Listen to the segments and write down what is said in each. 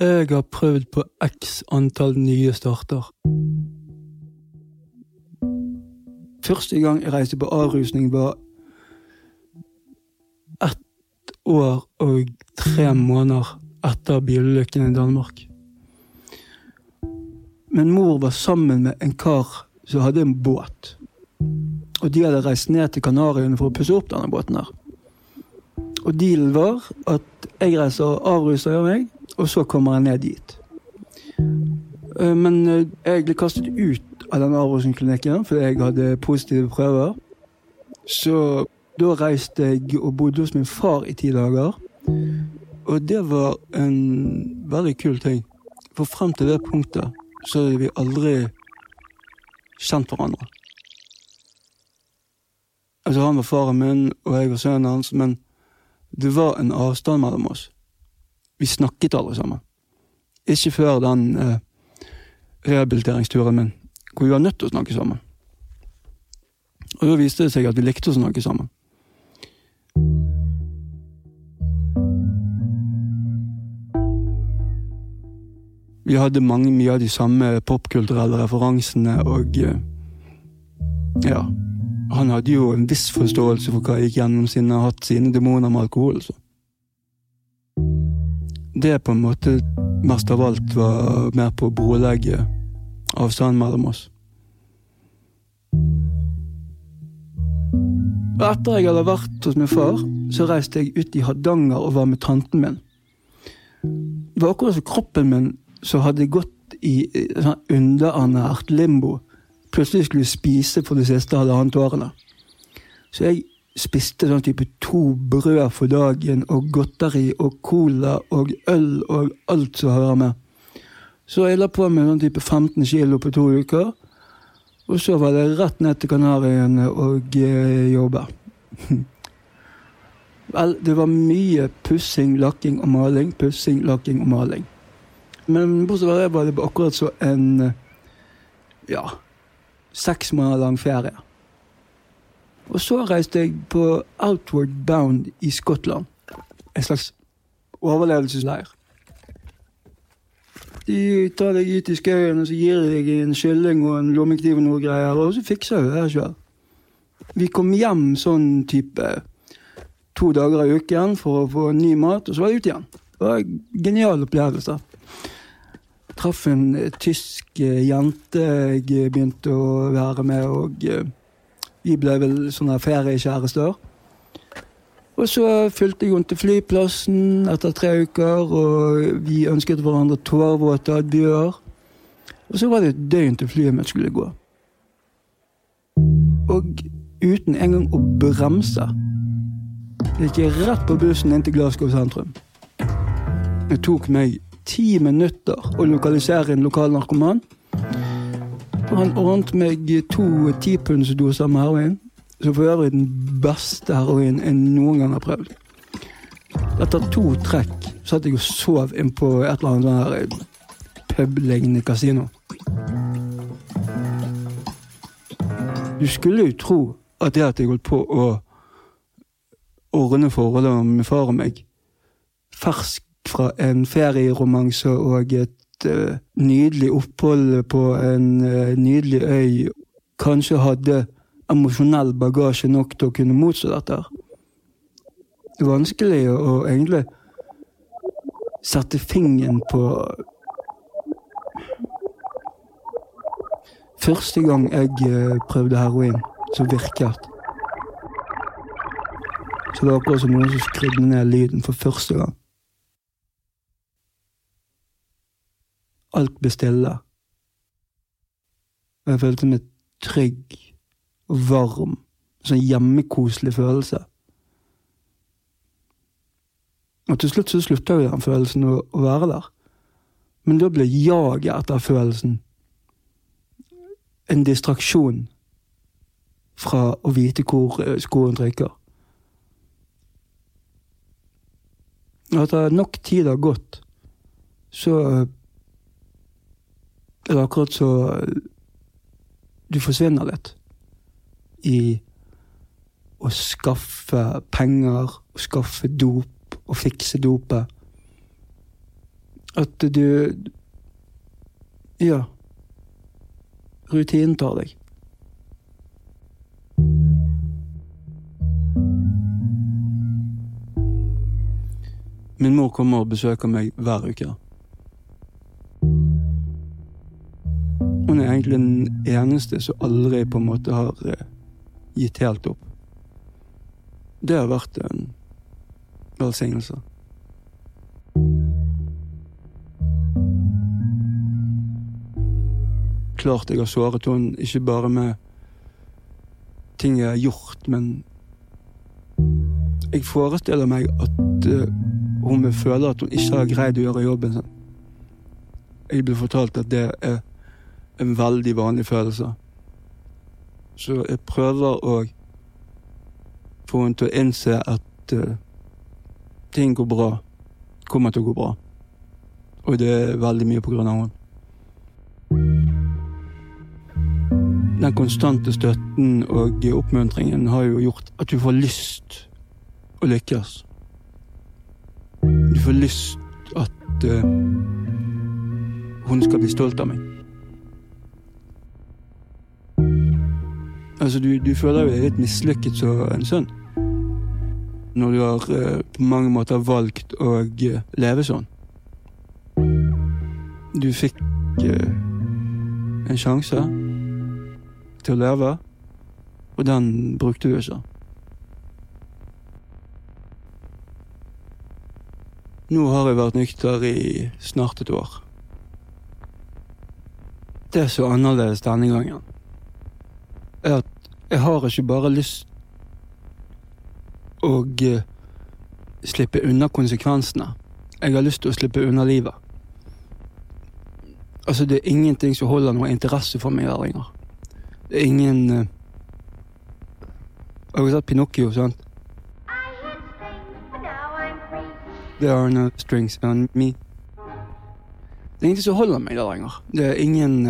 Jeg har prøvd på x antall nye starter. Første gang jeg reiste på avrusning, var ett år og tre måneder etter bilulykken i Danmark. Men mor var sammen med en kar som hadde en båt. Og de hadde reist ned til Kanariøyene for å pusse opp denne båten her. Og dealen var at jeg reiser avruser meg, og så kommer jeg ned dit. Eh, Men eh, jeg ble kastet ut av den avrusningsklinikken fordi jeg hadde positive prøver. Så da reiste jeg og bodde hos min far i ti dager. Og det var en veldig kul ting. For frem til det punktet så hadde vi aldri kjent hverandre. Altså, han var faren min, og jeg var sønnen hans, men det var en avstand mellom oss. Vi snakket aldri sammen. Ikke før den eh, rehabiliteringsturen min, hvor vi var nødt til å snakke sammen. Og da viste det seg at vi likte å snakke sammen. Vi hadde mange mye av de samme popkulturelle referansene, og eh, ja Han hadde jo en viss forståelse for hva jeg gikk gjennom siden jeg har hatt sine demoner med alkohol. Så. Det på en måte mest av alt var med på å brolegge avstanden mellom oss. Etter jeg hadde vært hos min far, så reiste jeg ut i Hardanger og var med tanten min. Det var akkurat som kroppen min som hadde gått i eh, sånn underernært limbo. Plutselig skulle spise for de siste halvannet årene. Så jeg spiste sånn type to brød for dagen, og godteri og cola og øl og alt som hører med. Så jeg la på meg sånn type 15 kilo på to uker. Og så var det rett ned til Kanariøyene og eh, jobbe. Vel, det var mye pussing, lakking og maling. Pussing, lakking og maling. Men bortsett fra det var det akkurat så en eh, ja, seks måneder lang ferie. Og så reiste jeg på Outward Bound i Skottland. En slags overlevelsesleir. De tar deg ut i skauen og så gir de deg en kylling og en lommekniv og noe greier, og så fikser vi det sjøl. Vi kom hjem sånn type to dager i uken for å få ny mat, og så var det ut igjen. Det var en genial opplevelse. Traff en tysk jente jeg begynte å være med, og eh, vi ble vel sånne feriekjærester. Og så fulgte jeg henne til flyplassen etter tre uker, og vi ønsket hverandre tårevåte adjøer. Og så var det et døgn til flyet mitt skulle gå. Og uten engang å bremse gikk jeg rett på bussen inn til Glasgow sentrum. Det tok meg ti minutter å lokalisere en lokal narkoman. Han ordnet meg to tipundsdoser med heroin, som for øvrig den beste heroin jeg noen gang har prøvd. Etter to trekk satt jeg og sov inn på et eller annet sånn her pub-lignende kasino. Du skulle jo tro at det at jeg holdt på å ordne forholdet med far og meg, fersk fra en ferieromanse og et nydelig opphold på en uh, nydelig øy, kanskje hadde emosjonell bagasje nok til å kunne motstå dette. Det er vanskelig å, egentlig sette fingeren på Første gang jeg uh, prøvde heroin, så virket så det var akkurat som noen som skrudde ned lyden for første gang. Alt ble stille. Og jeg følte meg trygg og varm. En sånn hjemmekoselig følelse. Og til slutt så slutta jo den følelsen å, å være der. Men da ble jaget etter følelsen en distraksjon fra å vite hvor eh, skoen trykker. Etter nok tid har gått, så det akkurat så du forsvinner litt i å skaffe penger, å skaffe dop og fikse dopet. At du Ja. Rutinen tar deg. Min mor kommer og besøker meg hver uke. Hun er egentlig den eneste som aldri på en måte har eh, gitt helt opp. Det har vært en velsignelse. Klart jeg har såret henne, ikke bare med ting jeg har gjort, men jeg forestiller meg at uh, hun vil føle at hun ikke har greid å gjøre jobben sin. Jeg ble fortalt at det er en veldig vanlig følelse. Så jeg prøver å få henne til å innse at uh, ting går bra. Kommer til å gå bra. Og det er veldig mye på grunn av henne. Den konstante støtten og oppmuntringen har jo gjort at du får lyst å lykkes. Du får lyst at uh, hun skal bli stolt av meg. Altså, du, du føler deg litt mislykket som en sønn. Når du har uh, på mange måter valgt å uh, leve sånn. Du fikk en sjanse til å leve, og den brukte du ikke. Nå har jeg vært nykter i snart et år. Det er så annerledes denne gangen. Er at jeg har ikke bare lyst å uh, slippe unna konsekvensene. Jeg har lyst til å slippe unna livet. Altså, det er ingenting som holder noe interesse for meg her lenger. Det er ingen uh, Har du sett Pinocchio, sant? There are no strings on me. Det er ingenting som holder meg der lenger. Det er ingen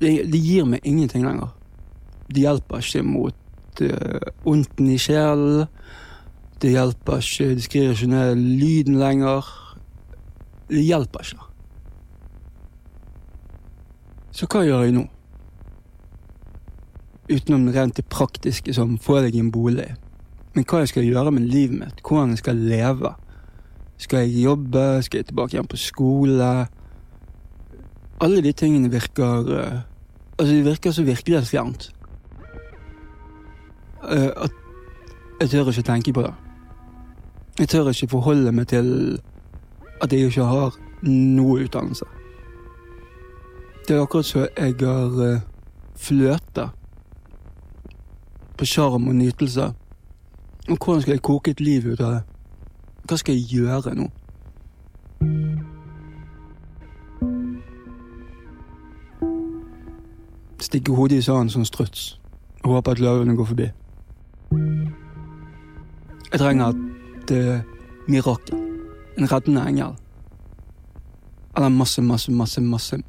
det, det, gir meg ingenting lenger. Det hjelper ikke mot uh, i sjelen. Det hjelper ikke de skriver ikke ned lyden lenger. Det hjelper ikke. Så hva gjør jeg nå? Utenom rent det praktiske som får deg en bolig. Men hva jeg skal gjøre med livet mitt, hvordan jeg skal leve. Skal jeg jobbe, skal jeg tilbake igjen på skole? Alle de tingene virker uh, Altså, det virker så virkelighetsfjernt. Uh, at jeg tør ikke tenke på det. Jeg tør ikke forholde meg til at jeg ikke har noe utdannelse. Det er akkurat så jeg har uh, fløte på sjarm og nytelse. Og hvordan skal jeg koke et liv ut av det? Hva skal jeg gjøre nå? Stikke hodet i sanden som struts og håpe at løvene går forbi. Jeg trenger et uh, mirakel. En reddende engel. Eller masse, masse, masse, masse,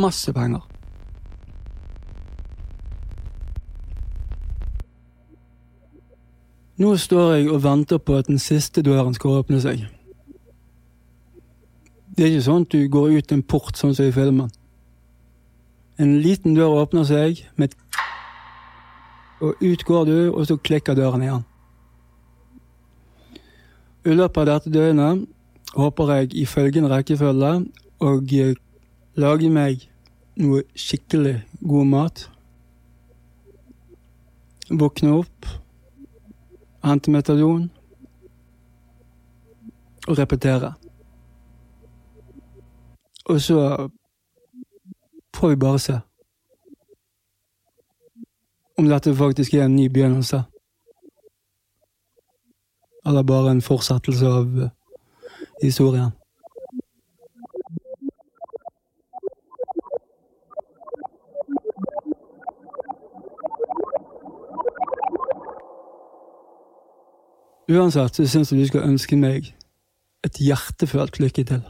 masse penger. Nå står jeg og venter på at den siste døren skal åpne seg. Det er ikke sånn at du går ut en port, sånn som i filmen. En liten dør åpner seg, med og ut går du, og så klikker døren igjen. I løpet av dette døgnet håper jeg i følgende rekkefølge å lage meg noe skikkelig god mat. Våkne opp hente metadon og repetere. Og så får vi bare se om dette faktisk er en ny begynnelse. Eller bare en fortsettelse av eh, historien. Uansett så syns jeg du skal ønske meg et hjertefølt lykke til.